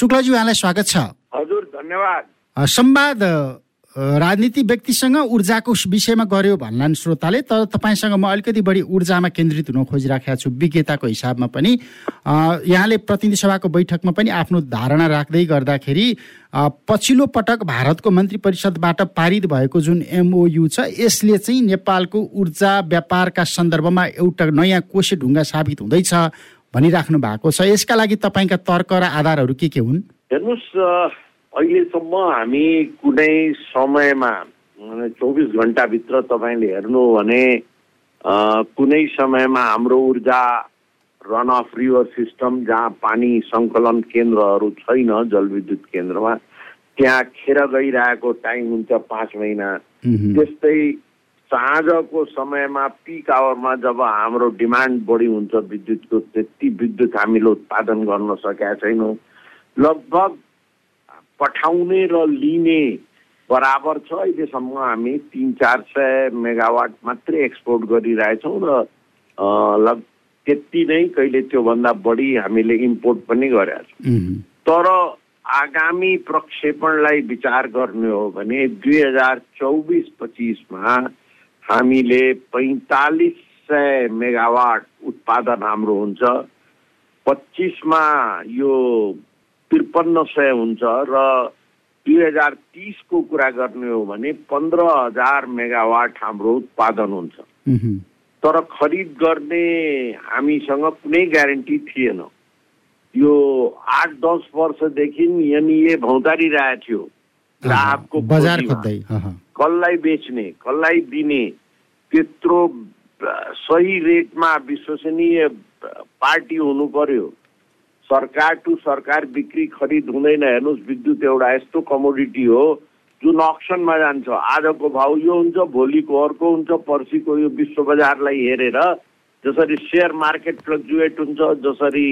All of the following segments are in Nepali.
शुक्लजी उहाँलाई स्वागत छ। हजुर धन्यवाद। संवाद राजनीति व्यक्तिसँग ऊर्जाको विषयमा गर्यो भन्लान् श्रोताले तर तपाईँसँग म अलिकति बढी ऊर्जामा केन्द्रित हुन खोजिराखेको छु विज्ञताको हिसाबमा पनि। यहाँले प्रतिनिधि सभाको बैठकमा पनि आफ्नो धारणा राख्दै गर्दाखेरि पछिल्लो पटक भारतको मन्त्री परिषदबाट पारित भएको जुन एमओयु छ यसले चाहिँ नेपालको ऊर्जा व्यापारका सन्दर्भमा एउटा नयाँ कोसे ढुङ्गा साबित हुँदैछ। भनिराख्नु भएको छ। यसका लागि तपाईँका तर्क र आधारहरू के के हुन्? हेर्नुहोस् अहिलेसम्म हामी कुनै समयमा चौबिस घन्टाभित्र तपाईँले हेर्नु हो भने कुनै समयमा हाम्रो ऊर्जा रन अफ रिभर सिस्टम जहाँ पानी सङ्कलन केन्द्रहरू छैन जलविद्युत केन्द्रमा त्यहाँ खेर गइरहेको टाइम हुन्छ पाँच महिना। त्यस्तै साँझको समयमा पिक आवरमा जब हाम्रो डिमान्ड बढी हुन्छ विद्युतको त्यति विद्युत हामीले उत्पादन गर्न सकेका छैनौँ। लगभग पठाउने र लिने बराबर छ। अहिलेसम्म हामी तिन चार सय मेगावाट मात्रै एक्सपोर्ट गरिरहेछौँ र लग त्यति नै कहिले त्योभन्दा बढी हामीले इम्पोर्ट पनि गरेका छौँ। तर आगामी प्रक्षेपणलाई विचार गर्ने हो भने दुई हजार चौबिस पच्चिसमा हामीले पैँतालिस सय मेगावाट उत्पादन हाम्रो हुन्छ। पच्चिसमा यो त्रिपन्न सय हुन्छ र दुई हजार तिसको कुरा गर्ने हो भने पन्ध्र हजार मेगावाट हाम्रो उत्पादन हुन्छ। तर खरिद गर्ने हामीसँग कुनै ग्यारेन्टी थिएन। यो आठ दस वर्षदेखि एनइए भौतारिरहेको थियो। ग्राहकको बजार। कसलाई बेच्ने कसलाई दिने त्यत्रो सही रेटमा विश्वसनीय पार्टी हुनु पर्यो। सरकार टु सरकार बिक्री खरिद हुँदैन। हेर्नुहोस् विद्युत एउटा यस्तो कमोडिटी हो जुन अक्सनमा जान्छ। आजको भाउ यो हुन्छ भोलिको अर्को हुन्छ पर्सिको यो विश्व बजारलाई हेरेर जसरी सेयर मार्केट फ्लक्चुएट हुन्छ जसरी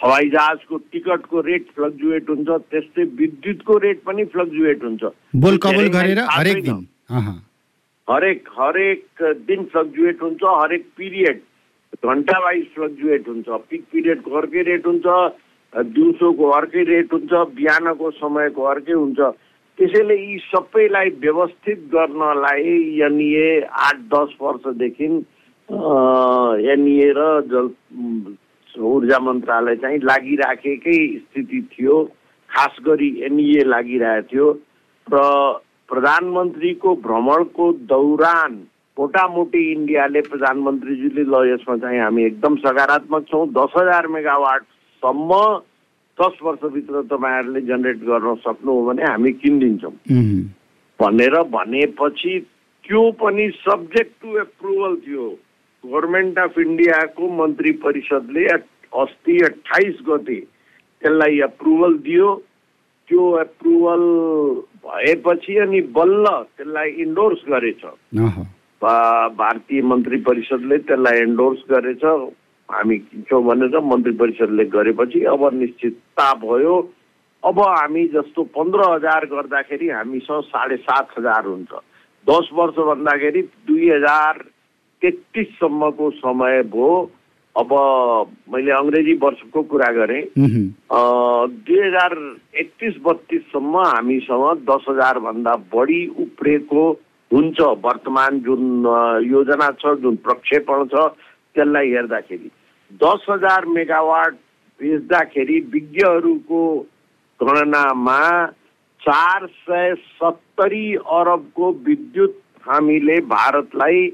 हवाई जहाजको टिकटको रेट फ्लक्चुएट हुन्छ त्यस्तै विद्युतको रेट पनि फ्लक्चुएट हुन्छ। गरेर हरेक। दिन। हरेक हरेक दिन फ्लक्चुएट हुन्छ हरेक पिरियड घन्टा वाइज फ्लक्चुएट हुन्छ पिक पिरियडको अर्कै रेट हुन्छ दिउँसोको अर्कै रेट हुन्छ बिहानको समयको अर्कै हुन्छ। त्यसैले यी सबैलाई व्यवस्थित गर्नलाई एनइए आठ दस वर्षदेखि एनइए र जल ऊर्जा मन्त्रालय चाहिँ लागिराखेकै स्थिति थियो। खास गरी एनइए लागिरहेको थियो। र प्रधानमन्त्रीको भ्रमणको दौरान मोटामोटी इन्डियाले प्रधानमन्त्रीजीले ल यसमा चाहिँ हामी एकदम सकारात्मक छौँ। दस हजार मेगावाटसम्म दस वर्षभित्र तपाईँहरूले जेनेरेट गर्न सक्नु हो भने हामी किनिदिन्छौँ। भनेर भनेपछि त्यो पनि सब्जेक्ट टु एप्रुभल थियो। गभर्मेन्ट अफ इन्डियाको मन्त्री परिषदले अस्ति अठाइस गते त्यसलाई एप्रुभल दियो। त्यो एप्रुभल भएपछि अनि बल्ल त्यसलाई इन्डोर्स गरेछ। भारतीय मन्त्री परिषदले त्यसलाई एन्डोर्स गरेछ। हामी किन्छौँ भनेर मन्त्री परिषदले गरेपछि अब निश्चितता भयो। अब हामी जस्तो पन्ध्र हजार गर्दाखेरि हामीसँग साढे सात हजार हुन्छ। दस वर्ष भन्दाखेरि दुई हजार तेत्तिससम्मको समय भयो। अब मैले अङ्ग्रेजी वर्षको कुरा गरेँ। दुई हजार एकतिस बत्तिससम्म हामीसँग दस हजारभन्दा बढी उब्रेको हुन्छ वर्तमान जुन योजना छ जुन प्रक्षेपण छ त्यसलाई हेर्दाखेरि। दस हजार मेगावाट बेच्दाखेरि विज्ञहरूको गणनामा चार सय सत्तरी अरबको विद्युत हामीले भारतलाई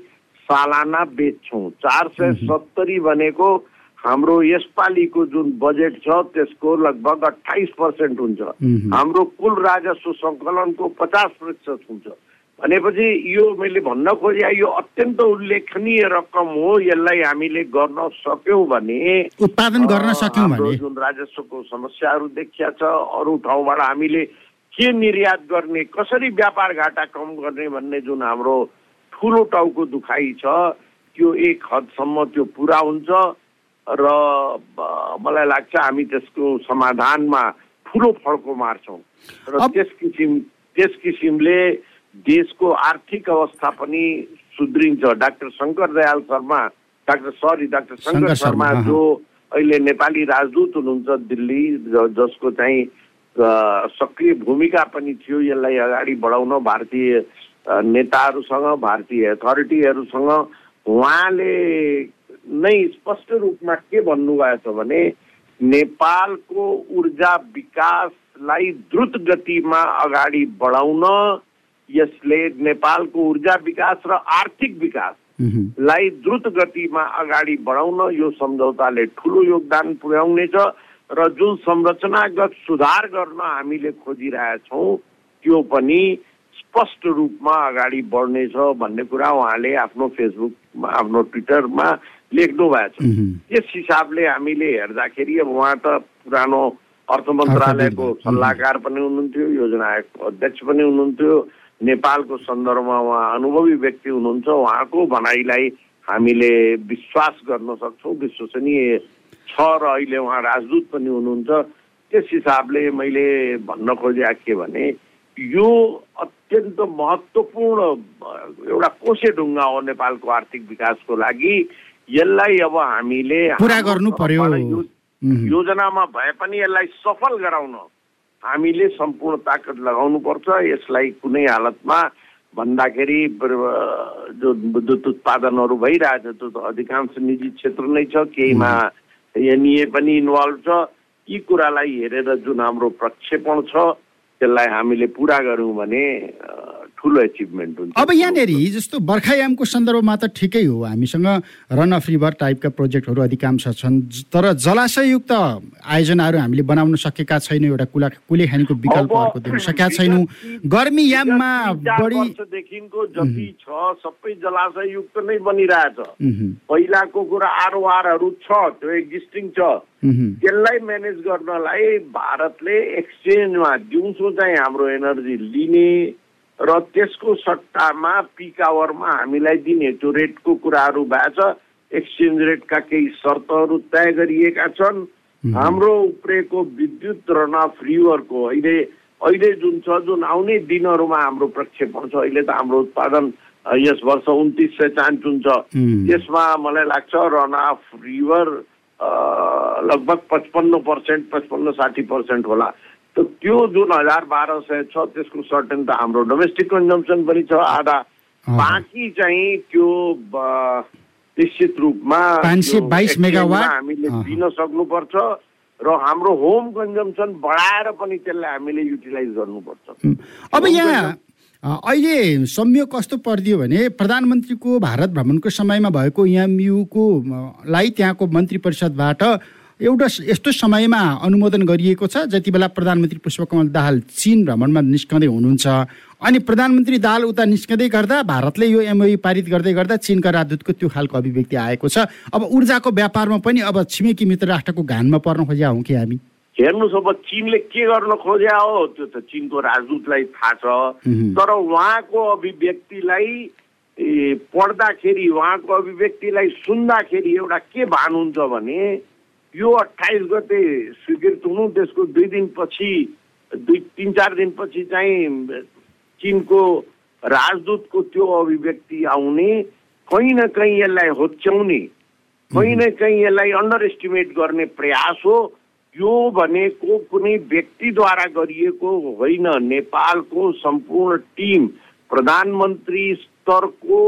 सालाना बेच्छौँ। चार सय सत्तरी भनेको हाम्रो यसपालिको जुन बजेट छ त्यसको लगभग अठाइस पर्सेन्ट हुन्छ। हाम्रो कुल राजस्व सङ्कलनको पचास प्रतिशत हुन्छ। भनेपछि यो मैले भन्न खोजेँ यो अत्यन्त उल्लेखनीय रकम हो यसलाई हामीले गर्न सक्यौँ भने उत्पादन गर्न सक्यौँ हाम्रो भने। जुन राजस्वको समस्याहरू देखिया छ अरू ठाउँबाट हामीले के निर्यात गर्ने कसरी व्यापार घाटा कम गर्ने भन्ने जुन हाम्रो ठुलो टाउको दुखाइ छ। त्यो एक हदसम्म त्यो पुरा हुन्छ र मलाई लाग्छ हामी त्यसको समाधानमा ठुलो फड्को मार्छौँ। र त्यस किसिम त्यस किसिमले देशको आर्थिक अवस्था पनि सुध्रिन्छ। Doctor Shankar Dayal Sharma doctor sorry doctor Shankar Sharma. जो अहिले नेपाली राजदूत हुनुहुन्छ दिल्ली जसको चाहिँ सक्रिय भूमिका पनि थियो यसलाई अगाडि बढाउन भारतीय नेताहरूसँग भारतीय अथोरिटीहरूसँग उहाँले नै स्पष्ट रूपमा के भन्नुभएछ भने नेपालको ऊर्जा विकासलाई द्रुत गतिमा अगाडि बढाउन यसले नेपालको ऊर्जा विकास र आर्थिक विकासलाई द्रुत गतिमा अगाडि बढाउन यो सम्झौताले ठुलो योगदान पुर्याउनेछ र जुन संरचनागत सुधार गर्न हामीले खोजिरहेछौँ त्यो पनि स्पष्ट रूपमा अगाडि बढ्नेछ भन्ने कुरा उहाँले आफ्नो फेसबुकमा आफ्नो ट्विटरमा लेख्नु भएको छ। त्यस हिसाबले हामीले हेर्दाखेरि अब उहाँ त पुरानो अर्थ मन्त्रालयको सल्लाहकार पनि हुनुहुन्थ्यो योजना आयोगको अध्यक्ष पनि हुनुहुन्थ्यो। नेपालको सन्दर्भमा उहाँ अनुभवी व्यक्ति हुनुहुन्छ। उहाँको भनाइलाई हामीले विश्वास गर्न सक्छौँ। विश्वसनीय छ र अहिले उहाँ राजदूत पनि हुनुहुन्छ। त्यस हिसाबले मैले भन्न खोजेँ के भने यो अत्यन्त महत्त्वपूर्ण एउटा कोसे ढुङ्गा हो नेपालको आर्थिक विकासको लागि। यसलाई अब हामीले पुरा गर्नु पर्यो। योजनामा भए पनि यसलाई सफल गराउन हामीले सम्पूर्ण ताकत लगाउनु पर्छ यसलाई कुनै हालतमा भन्दाखेरि जो विद्युत उत्पादनहरू भइरहेछ त्यो त अधिकांश निजी क्षेत्र नै छ। केहीमा एनइए पनि इन्भल्भ छ। यी कुरालाई हेरेर जुन हाम्रो प्रक्षेपण छ त्यसलाई हामीले पुरा गऱ्यौँ भने ठुलो एचिभमेन्ट हुन्छ। अब यहाँनिर जस्तो बर्खायामको सन्दर्भमा त ठिकै हो। हामीसँग रन अफ रिभर टाइपका प्रोजेक्टहरू अधिकांश छन्। तर जलाशययुक्त आयोजनाहरू हामीले बनाउन सकेका छैनौँ। एउटा कुला कुलेखानीको विकल्पहरूको दिन सकेका छैनौँ। गर्मी याममा बढी वर्षदेखिको जति छ सबै जलाशययुक्त नै बनिरहेछ। पहिलाको कुरा आरओआरहरू छ त्यो एक्जिस्टिङ छ। त्यसलाई म्यानेज गर्नलाई भारतले एक्सचेन्जमा दिउँसो चाहिँ हाम्रो एनर्जी लिने र त्यसको सट्टामा पिक आवरमा हामीलाई दिने त्यो रेटको कुराहरू भएछ एक्सचेन्ज रेटका केही शर्तहरू तय गरिएका छन्। हाम्रो उप्रेको विद्युत र रिभरको अहिले अहिले जुन छ जुन आउने दिनहरूमा हाम्रो प्रक्षेपण छ अहिले त हाम्रो उत्पादन यस वर्ष उन्तिस सय चान्चुन छ त्यसमा मलाई लाग्छ रन अफ रिभर लगभग पचपन्न पर्सेन्ट पचपन्न साठी पर्सेन्ट होला। त्यो जुन हजार बाह्र सय छ त्यसको सर्टेन त हाम्रो डोमेस्टिक कन्जम्सन पनि छ आधा बाँकी चाहिँ त्यो निश्चित रूपमा हामीले दिन सक्नुपर्छ र हाम्रो होम कन्जम्सन बढाएर पनि त्यसलाई हामीले युटिलाइज गर्नुपर्छ। अब यहाँ अहिले संयोग कस्तो परिदियो भने प्रधानमन्त्रीको भारत भ्रमणको समयमा भएको एमयुको लाई त्यहाँको मन्त्री परिषदबाट एउटा यस्तो समयमा अनुमोदन गरिएको छ जति बेला प्रधानमन्त्री पुष्पकमल दाहाल चिन भ्रमणमा निस्कँदै हुनुहुन्छ। अनि प्रधानमन्त्री दाहाल उता निस्कँदै गर्दा भारतले यो एमओई पारित गर्दै गर्दा चिनका राजदूतको त्यो खालको अभिव्यक्ति आएको छ। अब ऊर्जाको व्यापारमा पनि अब छिमेकी मित्र राष्ट्रको घानमा पर्न खोज्या हौँ कि हामी? हेर्नुहोस् अब चिनले के गर्न खोज्या हो? त्यो त चिनको राजदूतलाई थाहा छ। तर उहाँको अभिव्यक्तिलाई पढ्दाखेरि उहाँको अभिव्यक्तिलाई सुन्दाखेरि एउटा के भान हुन्छ भने यो अठाइस गते स्वीकृत हुनु त्यसको दुई दिनपछि दुई तिन चार दिनपछि चाहिँ चिनको राजदूतको त्यो अभिव्यक्ति आउने कहीँ न कहीँ यसलाई होच्याउने कहीँ न कहीँ यसलाई अन्डर एस्टिमेट गर्ने प्रयास हो। यो भनेको कुनै व्यक्तिद्वारा गरिएको होइन। नेपालको सम्पूर्ण टिम प्रधानमन्त्री स्तरको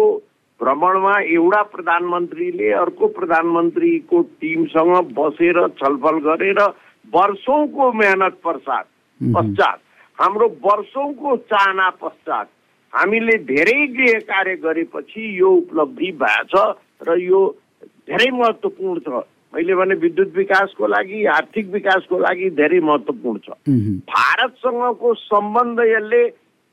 भ्रमणमा एउटा प्रधानमन्त्रीले अर्को प्रधानमन्त्रीको टिमसँग बसेर छलफल गरेर वर्षौँको मेहनत पश्चात पश्चात हाम्रो वर्षौँको चाहना पश्चात हामीले धेरै गृह कार्य गरेपछि यो उपलब्धि भएछ र यो धेरै महत्त्वपूर्ण छ। मैले भने विद्युत विकासको लागि आर्थिक विकासको लागि धेरै महत्त्वपूर्ण छ। भारतसँगको सम्बन्ध यसले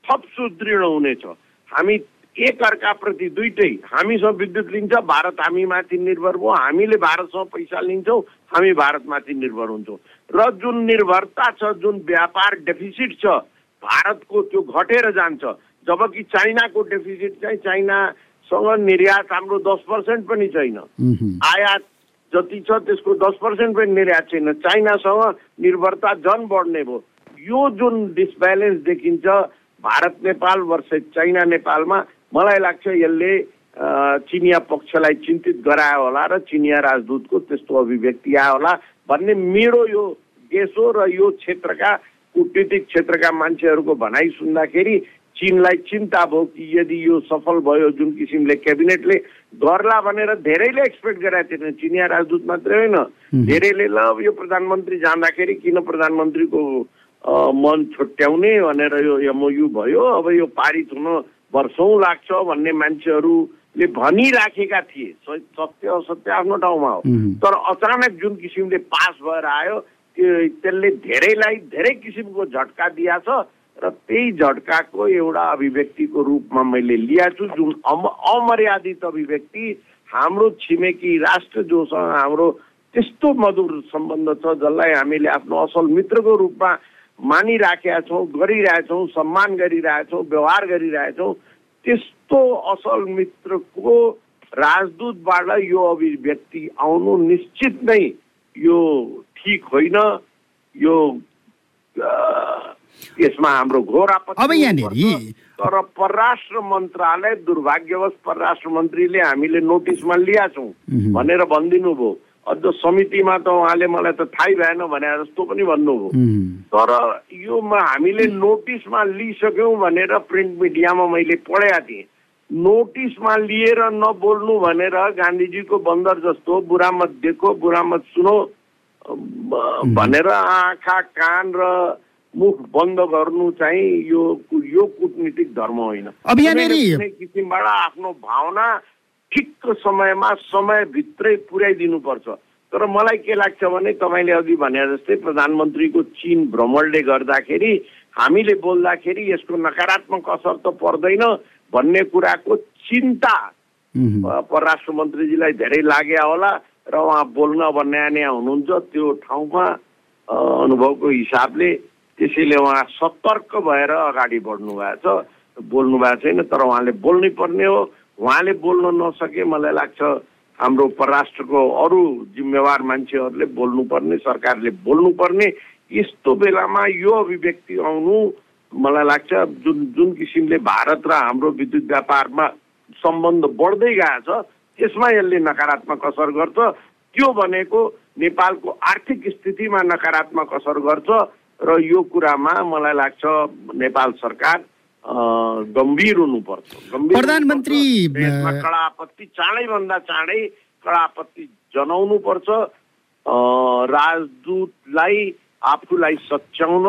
थप सुदृढ हुनेछ। हामी एक अर्काप्रति दुइटै हामीसँग विद्युत लिन्छ भारत हामीमाथि निर्भर भयो। हामीले भारतसँग पैसा लिन्छौँ हामी भारतमाथि निर्भर हुन्छौँ। र जुन निर्भरता छ जुन व्यापार डेफिसिट छ भारतको त्यो घटेर जान्छ। जबकि चाइनाको डेफिसिट चाहिँ चाइनासँग निर्यात हाम्रो दस पर्सेन्ट पनि छैन। आयात जति छ त्यसको दस पर्सेन्ट पनि निर्यात छैन। चाइनासँग निर्भरता झन् बढ्ने भयो। यो जुन डिसब्यालेन्स देखिन्छ भारत नेपाल वर्सेस चाइना नेपालमा मलाई लाग्छ यसले चिनिया पक्षलाई चिन्तित गरायो होला र चिनिया राजदूतको त्यस्तो अभिव्यक्ति आयो होला भन्ने मेरो यो देश हो र यो क्षेत्रका कुटनीतिक क्षेत्रका मान्छेहरूको भनाइ सुन्दाखेरि चिनलाई चिन्ता भयो कि यदि यो सफल भयो जुन किसिमले क्याबिनेटले गर्ला भनेर धेरैले एक्सपेक्ट गरेका थिएन। चिनिया राजदूत मात्रै होइन। धेरैले ल यो प्रधानमन्त्री जाँदाखेरि किन प्रधानमन्त्रीको मन छुट्याउने भनेर यो एमओयु भयो अब यो पारित हुन वर्षौँ लाग्छ भन्ने मान्छेहरूले भनिराखेका थिए। सत्य असत्य आफ्नो ठाउँमा हो। तर अचानक जुन किसिमले पास भएर आयो त्यो त्यसले धेरैलाई धेरै किसिमको झट्का दिएछ र त्यही झट्काको एउटा अभिव्यक्तिको रूपमा मैले लिएको छु जुन अम अमर्यादित अभिव्यक्ति। हाम्रो छिमेकी राष्ट्र जोसँग हाम्रो त्यस्तो मधुर सम्बन्ध छ जसलाई हामीले आफ्नो असल मित्रको रूपमा मानिराखेका छौँ गरिरहेछौँ सम्मान गरिरहेछौँ व्यवहार गरिरहेछौँ त्यस्तो असल मित्रको राजदूतबाट यो अभिव्यक्ति आउनु निश्चित नै यो ठिक होइन। यो यसमा हाम्रो घोर आपत्ति अब यहाँनिर तर परराष्ट्र मन्त्रालय दुर्भाग्यवश परराष्ट्र मन्त्रीले हामीले नोटिसमा लिएका छौँ भनेर भनिदिनु भयो अझ समितिमा त उहाँले मलाई त थाहै भएन भने जस्तो पनि भन्नुभयो तर यो हामीले नोटिसमा लिइसक्यौँ भनेर प्रिन्ट मिडियामा मैले पढेका थिएँ। नोटिसमा लिएर नबोल्नु भनेर गान्धीजीको बन्दर जस्तो बुढा मत देखो बुढा मत सुनो भनेर आँखा कान र मुख बन्द गर्नु चाहिँ यो यो कुटनीतिक धर्म होइन। किसिमबाट आफ्नो भावना ठिक समयमा समयभित्रै पुर्याइदिनुपर्छ तर मलाई के लाग्छ भने तपाईँले अघि भने जस्तै प्रधानमन्त्रीको चिन भ्रमणले गर्दाखेरि हामीले बोल्दाखेरि यसको नकारात्मक असर त पर्दैन भन्ने कुराको चिन्ता परराष्ट्र मन्त्रीजीलाई धेरै लाग्यो होला र उहाँ बोल्न अब नयाँ नयाँ हुनुहुन्छ त्यो ठाउँमा अनुभवको हिसाबले त्यसैले उहाँ सतर्क भएर अगाडि बढ्नु भएको छ। बोल्नु भएको छैन तर उहाँले बोल्नै पर्ने हो। उहाँले बोल्न नसके मलाई लाग्छ हाम्रो परराष्ट्रको अरू जिम्मेवार मान्छेहरूले बोल्नुपर्ने सरकारले बोल्नुपर्ने यस्तो बेलामा यो अभिव्यक्ति आउनु मलाई लाग्छ जुन जुन किसिमले भारत र हाम्रो विद्युत व्यापारमा सम्बन्ध बढ्दै गएको छ त्यसमा यसले नकारात्मक असर गर्छ। त्यो भनेको नेपालको आर्थिक स्थितिमा नकारात्मक असर गर्छ र यो कुरामा मलाई लाग्छ नेपाल सरकार गम्भीर हुनुपर्छ प्रधानमन्त्री कडा आपत्ति चाँडैभन्दा चाँडै कडा आपत्ति जनाउनु पर्छ। राजदूतलाई आफूलाई सच्याउन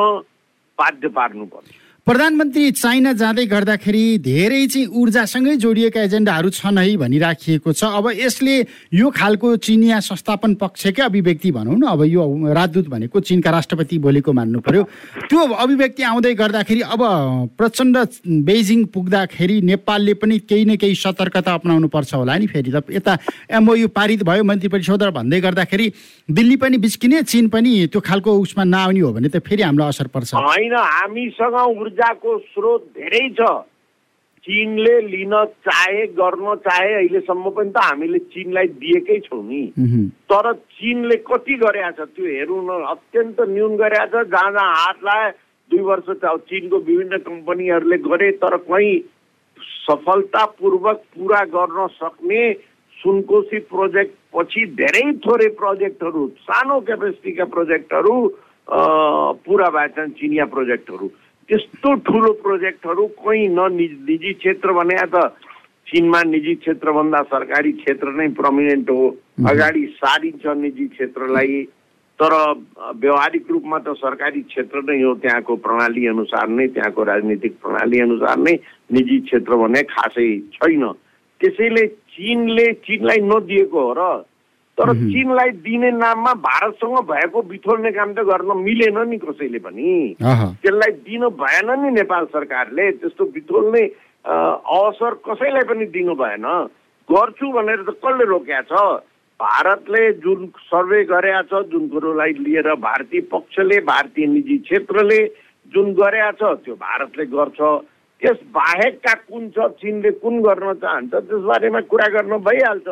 बाध्य पार्नुपर्छ प्रधानमन्त्री चाइना जाँदै गर्दाखेरि धेरै चाहिँ ऊर्जासँगै जोडिएका एजेन्डाहरू छन् है भनिराखिएको छ। अब यसले यो खालको चिनिया संस्थापन पक्षकै अभिव्यक्ति भनौँ न। अब यो राजदूत भनेको चिनका राष्ट्रपति बोलेको मान्नु पर्यो। त्यो अभिव्यक्ति आउँदै गर्दाखेरि अब प्रचण्ड बेजिङ पुग्दाखेरि नेपालले पनि केही न केही सतर्कता अप्नाउनु पर्छ होला नि फेरि। त यता एमओयु पारित भयो मन्त्री परिषद भन्दै गर्दाखेरि दिल्ली पनि बिच्किने चिन पनि त्यो खालको उसमा नआउने हो भने त फेरि हामीलाई असर पर्छ। होइन हामीसँग ऊर्जाको स्रोत धेरै छ। चिनले लिन चाहे गर्न चाहे अहिलेसम्म पनि त हामीले चिनलाई दिएकै छौँ नि। तर चिनले कति गरेका छ त्यो हेर्नु न अत्यन्त न्यून गरेका छ जहाँ जहाँ हात लाए दुई वर्ष चिनको विभिन्न कम्पनीहरूले गरे तर कहीँ सफलतापूर्वक पुरा गर्न सक्ने सुनकोशी प्रोजेक्ट पछि धेरै थोरै प्रोजेक्टहरू सानो क्यापेसिटीका प्रोजेक्टहरू पुरा भएछन् चिनिया प्रोजेक्टहरू। त्यस्तो ठुलो प्रोजेक्टहरू कहीँ न निजी क्षेत्र भने त चिनमा निजी क्षेत्रभन्दा सरकारी क्षेत्र नै प्रमिनेन्ट हो। अगाडि सारिन्छ निजी क्षेत्रलाई तर व्यवहारिक रूपमा त सरकारी क्षेत्र नै हो त्यहाँको प्रणाली अनुसार नै त्यहाँको राजनीतिक प्रणाली अनुसार नै निजी क्षेत्र भने खासै छैन। त्यसैले चिनले चिनलाई नदिएको हो र तर चिनलाई दिने नाममा भारतसँग भएको बिथोल्ने काम त गर्न मिलेन नि कसैले पनि। त्यसलाई दिनु भएन नि नेपाल सरकारले। त्यस्तो बिथोल्ने अवसर कसैलाई पनि दिनु भएन। गर्छु भनेर त कसले रोक्या छ? भारतले जुन सर्वे गरेका छ जुन कुरोलाई लिएर भारतीय पक्षले भारतीय निजी क्षेत्रले जुन गरेका छ त्यो भारतले गर्छ। त्यस बाहेकका कुन छ चिनले कुन गर्न चाहन्छ त्यसबारेमा कुरा गर्न भइहाल्छ।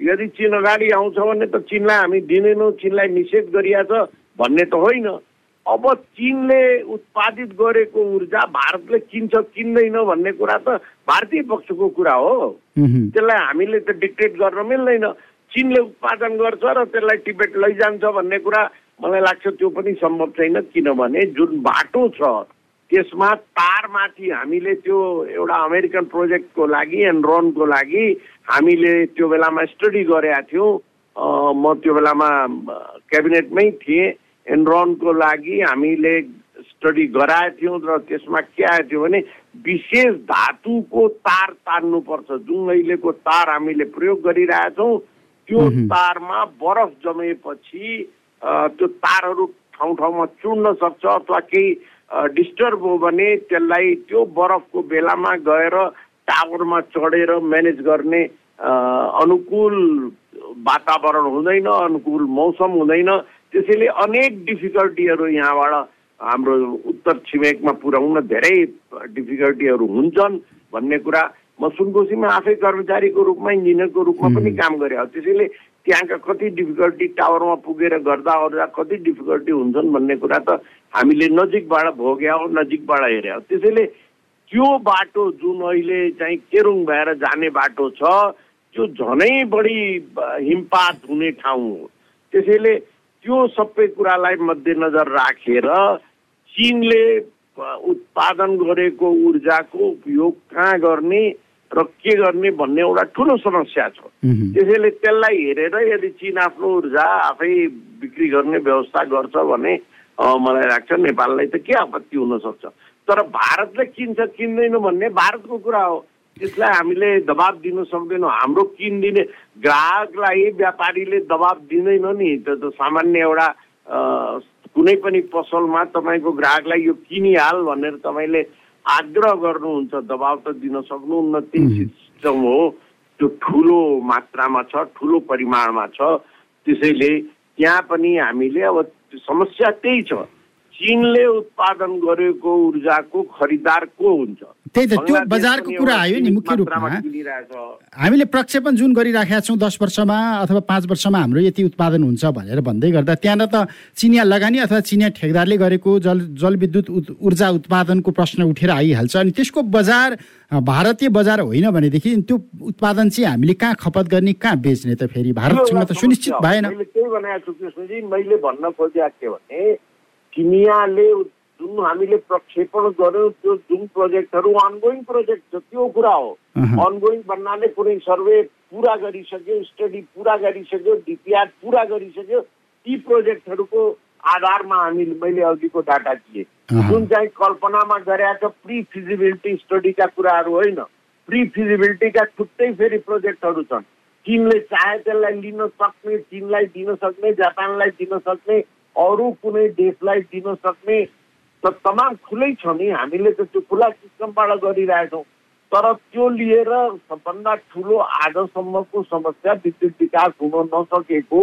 यदि चिन अगाडि आउँछ भने त चिनलाई हामी दिँदैनौँ चिनलाई निषेध गरिया छ भन्ने त होइन। अब चिनले उत्पादित गरेको ऊर्जा भारतले किन्छ किन्दैन भन्ने कुरा त भारतीय पक्षको कुरा हो। त्यसलाई हामीले त डिक्टेट गर्न मिल्दैन। चिनले उत्पादन गर्छ र त्यसलाई टिबेट लैजान्छ भन्ने कुरा मलाई लाग्छ त्यो पनि सम्भव छैन। किनभने जुन बाटो छ त्यसमा तारमाथि हामीले त्यो एउटा अमेरिकन प्रोजेक्टको लागि एनरोनको लागि हामीले त्यो बेलामा स्टडी गरेका थियौँ। म त्यो बेलामा क्याबिनेटमै थिएँ। एनरोनको लागि हामीले स्टडी गराएको थियौँ र त्यसमा के आएको थियो भने विशेष धातुको तार तान्नुपर्छ। जुन अहिलेको तार हामीले प्रयोग गरिरहेछौँ त्यो तारमा बरफ जमेपछि त्यो तारहरू ठाउँ ठाउँमा चुड्न सक्छ अथवा केही डिस्टर्ब हो भने त्यसलाई त्यो बरफको बेलामा गएर टावरमा चढेर म्यानेज गर्ने अनुकूल वातावरण हुँदैन अनुकूल मौसम हुँदैन। त्यसैले अनेक डिफिकल्टीहरू यहाँबाट हाम्रो उत्तर छिमेकमा पुर्याउन धेरै डिफिकल्टीहरू हुन्छन् भन्ने कुरा म सुनकोसीमा आफै कर्मचारीको रूपमा इन्जिनियरको रूपमा पनि काम गरेँ। त्यसैले त्यहाँका कति डिफिकल्टी टावरमा पुगेर गर्दा अरू कति डिफिकल्टी हुन्छन् भन्ने कुरा त हामीले नजिकबाट भोग्या हो नजिकबाट हेऱ्या त्यसैले त्यो बाटो जुन अहिले चाहिँ केरुङ भएर जाने बाटो छ त्यो झनै बढी हिमपात हुने ठाउँ हो। त्यसैले त्यो सबै कुरालाई मध्यनजर राखेर चिनले उत्पादन गरेको ऊर्जाको उपयोग कहाँ गर्ने र के गर्ने भन्ने एउटा ठुलो समस्या छ। त्यसैले त्यसलाई हेरेर यदि चिन आफ्नो ऊर्जा आफै बिक्री गर्ने व्यवस्था गर्छ भने मलाई लाग्छ नेपाललाई त के आपत्ति हुनसक्छ। तर भारतले किन्छ किन्दैन भन्ने भारतको कुरा हो। त्यसलाई हामीले दबाब दिन सक्दैनौँ। हाम्रो किनिदिने ग्राहकलाई व्यापारीले दबाब दिँदैन नि। त्यो त सामान्य एउटा कुनै पनि पसलमा तपाईँको ग्राहकलाई यो किनिहाल भनेर तपाईँले आग्रह गर्नुहुन्छ दबाब त दिन सक्नुहुन्न त्यही सिस्टम हो। त्यो ठुलो मात्रामा छ ठुलो परिमाणमा छ। त्यसैले त्यहाँ पनि हामीले अब समस्या त्यही छ। चिनले उत्पादन गरेको ऊर्जाको खरिदार को हुन्छ। त्यही त त्यो बजारको कुरा आयो नि मुख्य रूपमा। हामीले प्रक्षेपण जुन गरिराखेका छौँ दस वर्षमा अथवा पाँच वर्षमा हाम्रो यति उत्पादन हुन्छ भनेर भन्दै गर्दा त्यहाँनिर त चिनिया लगानी अथवा चिनिया ठेकदारले गरेको जल जलविद्युत ऊर्जा उत्पादनको प्रश्न उठेर आइहाल्छ अनि त्यसको बजार भारतीय बजार होइन भनेदेखि त्यो उत्पादन चाहिँ हामीले कहाँ खपत गर्ने कहाँ बेच्ने त फेरि भारतसँग त सुनिश्चित भएन। त्यही भनेको छु कृष्णजी। मैले भन्न खोजेको के भने चिनियाले जुन हामीले प्रक्षेपण गर्यौँ त्यो जुन प्रोजेक्टहरू अनगोइङ प्रोजेक्ट छ त्यो कुरा हो। अनगोइङ भन्नाले कुनै सर्वे पुरा गरिसक्यो स्टडी पुरा गरिसक्यो डिपिआर पुरा गरिसक्यो ती प्रोजेक्टहरूको आधारमा हामीले मैले अघिको डाटा दिएँ। जुन चाहिँ कल्पनामा गरेका प्रि फिजिबिलिटी स्टडीका कुराहरू होइन। प्रि फिजिबिलिटीका छुट्टै फेरि प्रोजेक्टहरू छन्। चिनले चाहे त्यसलाई लिन सक्ने चिनलाई दिन सक्ने जापानलाई दिन सक्ने अरू कुनै देशलाई दिन सक्ने त तमाम खुलै छ नि। हामीले त त्यो खुला सिस्टमबाट गरिरहेछौँ। तर त्यो लिएर सबभन्दा ठुलो आजसम्मको समस्या विद्युत विकास हुन नसकेको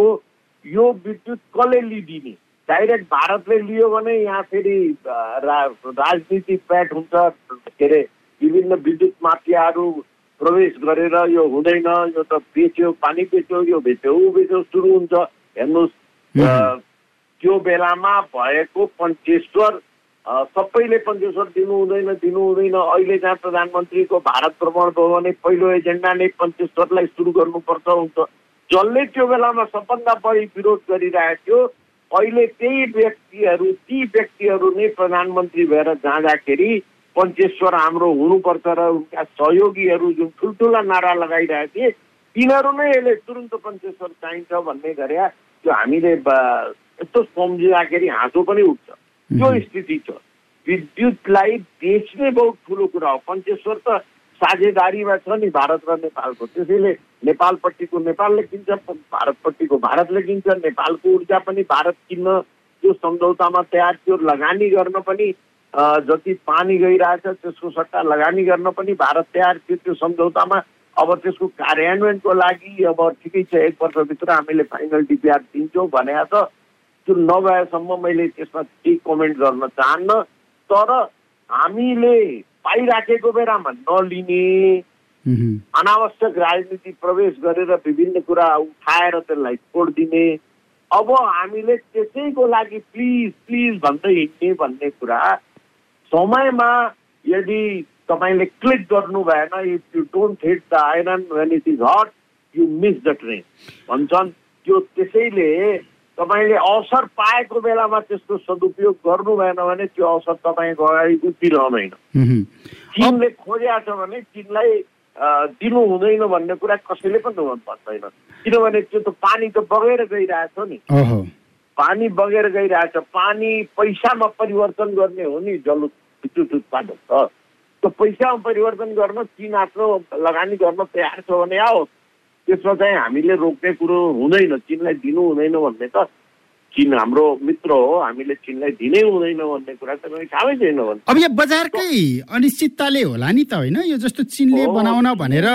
यो विद्युत कसले लिदिने? डाइरेक्ट भारतले लियो भने यहाँ फेरि राजनीति प्याट हुन्छ। के अरे विभिन्न विद्युत माफियाहरू प्रवेश गरेर यो हुँदैन यो त बेच्यो पानी बेच्यो यो बेच्यो ऊ बेच्यो सुरु हुन्छ। हेर्नुहोस् त्यो बेलामा भएको पञ्चेश्वर सबैले पञ्चेश्वर दिनु हुँदैन दिनु हुँदैन अहिले जहाँ प्रधानमन्त्रीको भारत भ्रमण भयो भने पहिलो एजेन्डा नै पञ्चेश्वरलाई सुरु गर्नुपर्छ हुन्छ। जसले त्यो बेलामा सबभन्दा बढी विरोध गरिरहेको थियो अहिले त्यही व्यक्तिहरू ती व्यक्तिहरू नै प्रधानमन्त्री भएर जाँदाखेरि पञ्चेश्वर हाम्रो हुनुपर्छ र उनका सहयोगीहरू जुन ठुल्ठुला नारा लगाइरहेको थिए तिनीहरू नै यसले तुरन्त पञ्चेश्वर चाहिन्छ भन्ने गरे त्यो हामीले यस्तो सम्झिँदाखेरि हाँसो पनि उठ्छ। त्यो स्थिति छ। विद्युतलाई बेच्ने बहुत ठुलो कुरा हो। पञ्चेश्वर त साझेदारीमा छ नि भारत र नेपालको। त्यसैले नेपालपट्टिको नेपालले किन्छ भारतपट्टिको भारतले किन्छ नेपालको ऊर्जा पनि भारत किन्न त्यो सम्झौतामा तयार त्यो लगानी गर्न पनि जति पानी गइरहेछ त्यसको सट्टा लगानी गर्न पनि भारत तयार थियो त्यो सम्झौतामा। अब त्यसको कार्यान्वयनको लागि अब ठिकै छ एक वर्षभित्र हामीले फाइनल डिपिआर दिन्छौँ भनेको छ त्यो नभएसम्म मैले त्यसमा केही कमेन्ट गर्न चाहन्न तर हामीले पाइराखेको बेलामा नलिने अनावश्यक राजनीति प्रवेश गरेर विभिन्न कुरा उठाएर त्यसलाई छोडिदिने अब हामीले त्यसैको लागि प्लिज प्लिज भन्दै हिँड्ने भन्ने कुरा समयमा यदि तपाईँले क्लिक गर्नु भएन if you don't hit the iron when it is hot you miss the train भन्छन् त्यो त्यसैले तपाईँले अवसर पाएको बेलामा त्यसको सदुपयोग गर्नु भएन भने त्यो अवसर तपाईँको अगाडि उठिरहँदैन उहुँ। चिनले खोजेको छ भने चिनलाई दिनु हुँदैन भन्ने कुरा कसैले पनि मन पर्दैन किनभने त्यो त पानी त बगेर गइरहेछ नि। ओहो। पानी बगेर गइरहेछ। पानी पैसामा परिवर्तन गर्ने हो नि जल विद्युत उत्पादन त। त्यो पैसामा परिवर्तन गर्न चिन आफ्नो लगानी गर्न तयार छ भने आओस्। त्यसमा चाहिँ हामीले रोक्ने कुरो हुँदैन चिनलाई दिनु हुँदैन भन्ने त चिन हाम्रो मित्र हो हामीले चिनलाई दिनै हुँदैन भन्ने कुरा त कहीँ थाहै छैन भने अब यो बजारकै अनिश्चितताले होला नि त होइन? यो जस्तो चिनले बनाउन भनेर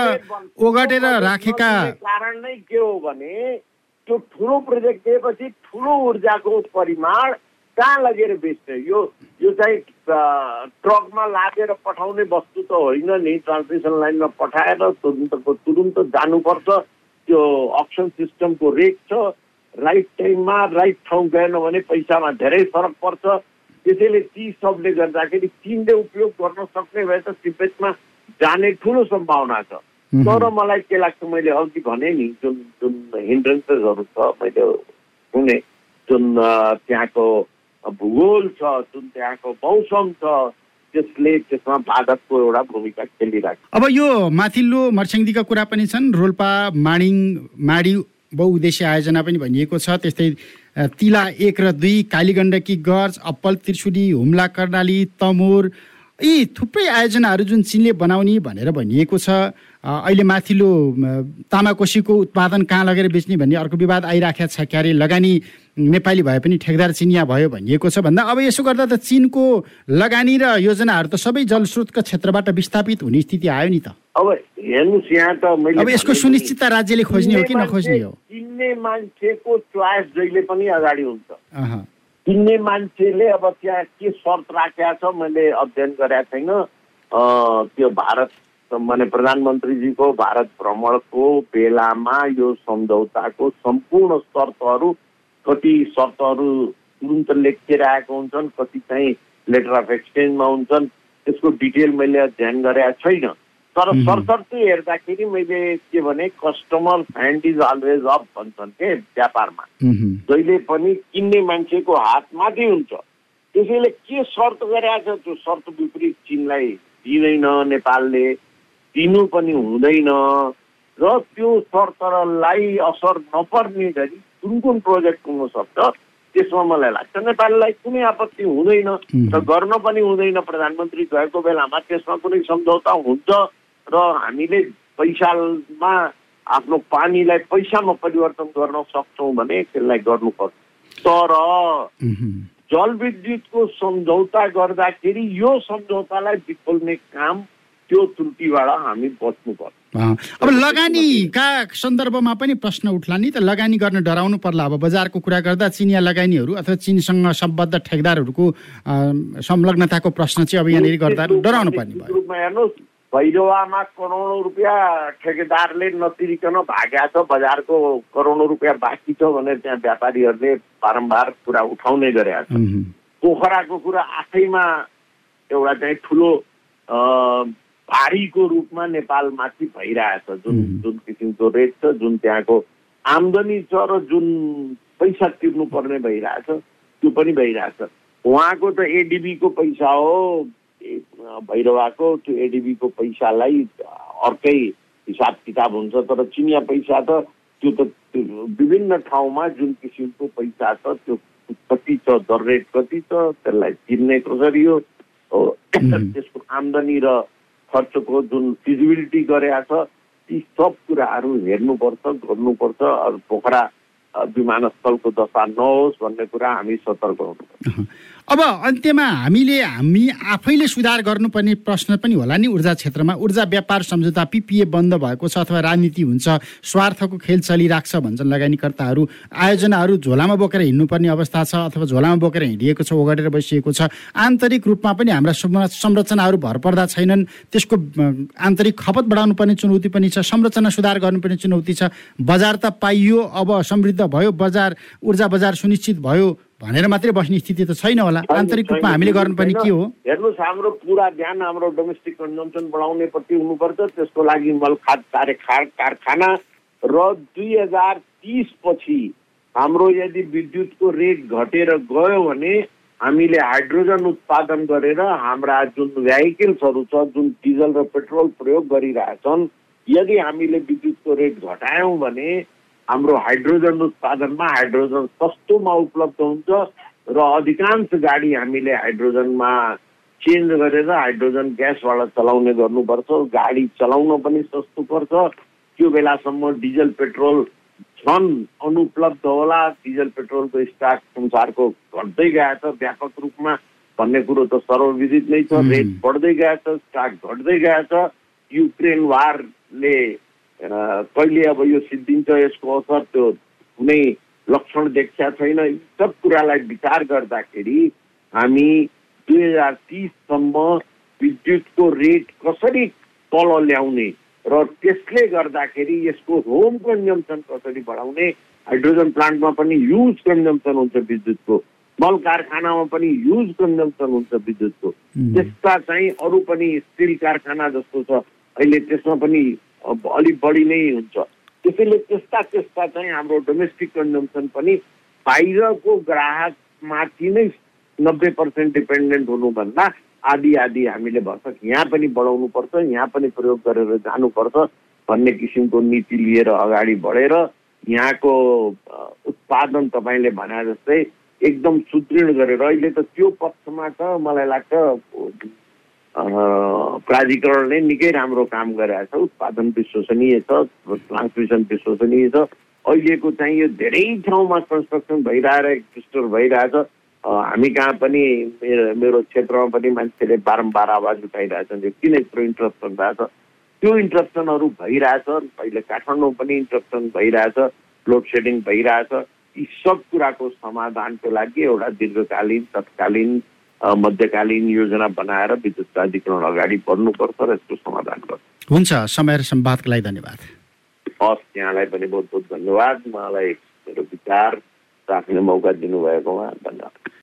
ओगटेर राखेका कारण नै के हो भने त्यो ठुलो प्रोजेक्ट दिएपछि ठुलो ऊर्जाको परिमाण कहाँ लगेर बेच्ने? यो यो चाहिँ ट्रकमा लादेर पठाउने वस्तु त होइन नि। ट्रान्समिसन लाइनमा पठाएर तुरुन्तको तुरुन्त जानुपर्छ। त्यो अप्सन सिस्टमको रेट छ। राइट टाइममा राइट ठाउँ गएन भने पैसामा धेरै फरक पर्छ। त्यसैले ती सबले गर्दाखेरि चिनले उपयोग गर्न सक्ने भए त तिब्बतमा जाने ठुलो सम्भावना छ। तर मलाई के लाग्छ मैले अघि भने नि जुन जुन हिन्ड्रेन्सेसहरू छ मैले सुने जुन त्यहाँको भूगोल छ जुन त्यहाँको मौसम छ त्यसले त्यसमा बाधकको एउटा भूमिका खेलिरहेको। अब यो माथिल्लो मर्स्याङदीका कुरा पनि छन्। रोल्पा माडिङ माडी बहुउद्देश्य आयोजना पनि भनिएको छ। त्यस्तै तिला एक र दुई कालीगण्डकी गर्ज अप्पल त्रिशुली हुम्ला कर्णाली तमोर यी थुप्रै आयोजनाहरू जुन चिनले बनाउने भनेर भनिएको छ। अहिले माथिल्लो तामाकोसीको उत्पादन कहाँ लगेर बेच्ने भन्ने अर्को विवाद आइराखेको छ क्यारे लगानी नेपाली भए पनि ठेकदार चिनिया भयो भनिएको छ। भन्दा अब यसो गर्दा त चिनको लगानी र योजनाहरू त सबै जलस्रोतका क्षेत्रबाट विस्थापित हुने स्थिति आयो नि त। अब हेर्नुहोस् यहाँ त मैले अब यसको सुनिश्चितता राज्यले खोज्ने हो कि नखोज्ने हो? किन्ने मान्छेको चोइस जहिले पनि अगाडि हुन्छ। किन्ने मान्छेले अब त्यहाँ के शर्त राखेका छ मैले अध्ययन गरेको छैन। अ, त्यो भारत माने प्रधानमन्त्रीजीको भारत भ्रमणको बेलामा यो सम्झौताको सम्पूर्ण शर्तहरू कति शर्तहरू तुरुन्त लेखेर आएको हुन्छन् कति चाहिँ लेटर अफ एक्सचेन्जमा हुन्छन् त्यसको डिटेल मैले अध्ययन गरेका छैन। तर। सरसर्ती हेर्दाखेरि मैले के भने customer hand is always up भन्छन् के व्यापारमा। जहिले पनि किन्ने मान्छेको हात माथि हुन्छ। त्यसैले के शर्त गरेका छ त्यो शर्त विपरीत चिनलाई दिँदैन नेपालले। दिनु पनि हुँदैन र त्यो शर्तलाई असर नपर्ने गरी कुन कुन प्रोजेक्ट सक्छ त्यसमा मलाई लाग्छ। नेपाललाई कुनै आपत्ति हुँदैन र गर्न पनि हुँदैन। प्रधानमन्त्री गएको बेलामा त्यसमा कुनै सम्झौता हुन्छ र हामीले पैसामा आफ्नो पानीलाई पैसामा परिवर्तन गर्न सक्छौँ भने त्यसलाई गर्नुपर्छ तर जलविद्युतको सम्झौता गर्दाखेरि यो सम्झौतालाई बिफोल्ने काम त्यो त्रुटिबाट हामी बच्नुपर्छ अब लगानीका सन्दर्भमा पनि प्रश्न उठ्ला नि त लगानी गर्न डराउनु पर्ला। अब बजारको कुरा गर्दा चिनिया लगानीहरू अथवा चिनसँग सम्बद्ध ठेकदारहरूको संलग्नताको प्रश्न चाहिँ अब यहाँनिर गर्दा डराउनु पर्ने भयो। रूपमा हेर्नुहोस् भैरवामा करोडौँ रुपियाँ ठेकेदारले नतिरिकन भाग्या छ बजारको करोडौँ रुपियाँ बाँकी छ भनेर त्यहाँ व्यापारीहरूले बारम्बार कुरा उठाउने गरेका छन्। पोखराको कुरा आफैमा एउटा चाहिँ ठुलो भारीको रूपमा नेपालमाथि भइरहेछ जुन. जुन किसिमको रेट छ जुन त्यहाँको आम्दानी छ र जुन पैसा तिर्नु पर्ने भइरहेछ त्यो पनि भइरहेछ उहाँको त एडिबीको पैसा हो भैरवाको त्यो एडिबीको पैसालाई अर्कै हिसाब किताब हुन्छ तर चिनिया पैसा त त्यो त विभिन्न ठाउँमा जुन किसिमको पैसा छ त्यो कति छ दर रेट कति छ त्यसलाई तिर्ने कसरी हो. त्यसको आम्दानी र खर्चको जुन फिजिबिलिटी गरेका छ ती सब कुराहरू हेर्नुपर्छ गर्नुपर्छ पोखरा विमानस्थलको दशा नहोस् भन्ने कुरा हामी सतर्क हुनुपर्छ। अब अन्त्यमा हामीले हामी आफैले सुधार गर्नुपर्ने प्रश्न पनि होला नि ऊर्जा क्षेत्रमा। ऊर्जा व्यापार सम्झौता पिपिए बन्द भएको छ अथवा राजनीति हुन्छ स्वार्थको खेल चलिरहेको छ भन्छन् लगानीकर्ताहरू। आयोजनाहरू झोलामा बोकेर हिँड्नुपर्ने अवस्था छ अथवा झोलामा बोकेर हिँडिएको छ ओगटेर बसिएको छ। आन्तरिक रूपमा पनि हाम्रा संरचनाहरू भर पर्दा छैनन्। त्यसको आन्तरिक खपत बढाउनु पर्ने चुनौती पनि छ संरचना सुधार गर्नुपर्ने चुनौती छ। बजार त पाइयो अब समृद्ध भयो बजार ऊर्जा बजार सुनिश्चित भयो। भनेर मात्रै बस्ने स्थिति त छैन होला। आन्तरिक रूपमा हामीले गर्नुपर्ने के हो? हेर्नुहोस् हाम्रो पुरा ध्यान हाम्रो डोमेस्टिक कन्जम्सन बढाउनेपट्टि हुनुपर्छ। त्यसको लागि मलखाद कार्य कारखाना र दुई हजार तिस पछि हाम्रो यदि विद्युतको रेट घटेर गयो भने हामीले हाइड्रोजन उत्पादन गरेर हाम्रा जुन भेहिकल्सहरू छ जुन डिजल र पेट्रोल प्रयोग गरिरहेछन् यदि हामीले विद्युतको रेट घटायौँ भने हाम्रो हाइड्रोजन उत्पादनमा हाइड्रोजन सस्तोमा उपलब्ध हुन्छ र अधिकांश गाडी हामीले हाइड्रोजनमा चेन्ज गरेर हाइड्रोजन ग्यासबाट चलाउने गर्नुपर्छ गाडी चलाउन पनि सस्तो पर्छ। त्यो बेलासम्म डिजल पेट्रोल छन् अनुपलब्ध होला। डिजल पेट्रोलको स्टक संसारको घट्दै गएछ व्यापक रूपमा भन्ने कुरो त सर्वविदित नै छ। रेट बढ्दै गएछ स्टक घट्दै गएछ युक्रेन वारले कहिले अब यो सिद्धिन्छ यसको असर त्यो कुनै लक्षण देखिया छैन। सब कुरालाई विचार गर्दाखेरि हामी दुई हजार तिससम्म विद्युतको रेट कसरी तल ल्याउने र त्यसले गर्दाखेरि यसको होम कन्जम्सन कसरी बढाउने हाइड्रोजन प्लान्टमा पनि युज कन्जम्सन हुन्छ विद्युतको मल कारखानामा पनि युज कन्जम्सन हुन्छ विद्युतको। त्यस्ता चाहिँ अरू पनि स्टिल कारखाना जस्तो छ। अहिले त्यसमा पनि अलिक बढी नै हुन्छ। त्यसैले त्यस्ता त्यस्ता चाहिँ हाम्रो डोमेस्टिक कन्जम्सन पनि बाहिरको ग्राहकमाथि नै नब्बे पर्सेन्ट डिपेन्डेन्ट हुनुभन्दा आदि आदि हामीले भर्खर यहाँ पनि बढाउनु पर्छ यहाँ पनि प्रयोग गरेर जानुपर्छ भन्ने किसिमको नीति लिएर अगाडि बढेर यहाँको उत्पादन तपाईँले भने जस्तै एकदम सुदृढ गरेर अहिले त त्यो पक्षमा त मलाई लाग्छ प्राधिकरणले निकै राम्रो काम गरेको छ। उत्पादन विश्वसनीय छ ट्रान्समिसन विश्वसनीय छ। अहिलेको चाहिँ यो धेरै ठाउँमा कन्स्ट्रक्सन भइरहेर एक्सिस्टर भइरहेछ हामी कहाँ पनि मेरो क्षेत्रमा पनि मान्छेले बारम्बार आवाज उठाइरहेछन् यो किन यत्रो इन्ट्रप्सन भएको छ। त्यो इन्ट्रप्सनहरू भइरहेछ अहिले काठमाडौँ पनि इन्ट्रप्सन भइरहेछ लोड सेडिङ भइरहेछ यी सब कुराको समाधानको लागि एउटा दीर्घकालीन तत्कालीन मध्यकालीन योजना बनाएर विद्युत प्राधिकरण अगाडि बढ्नुपर्छ र यसको समाधान गर्छ। हुन्छ समय र सम्वादको लागि धन्यवाद। हस् यहाँलाई पनि बहुत बहुत धन्यवाद। मलाई मेरो विचार राख्ने मौका दिनुभएकोमा धन्यवाद।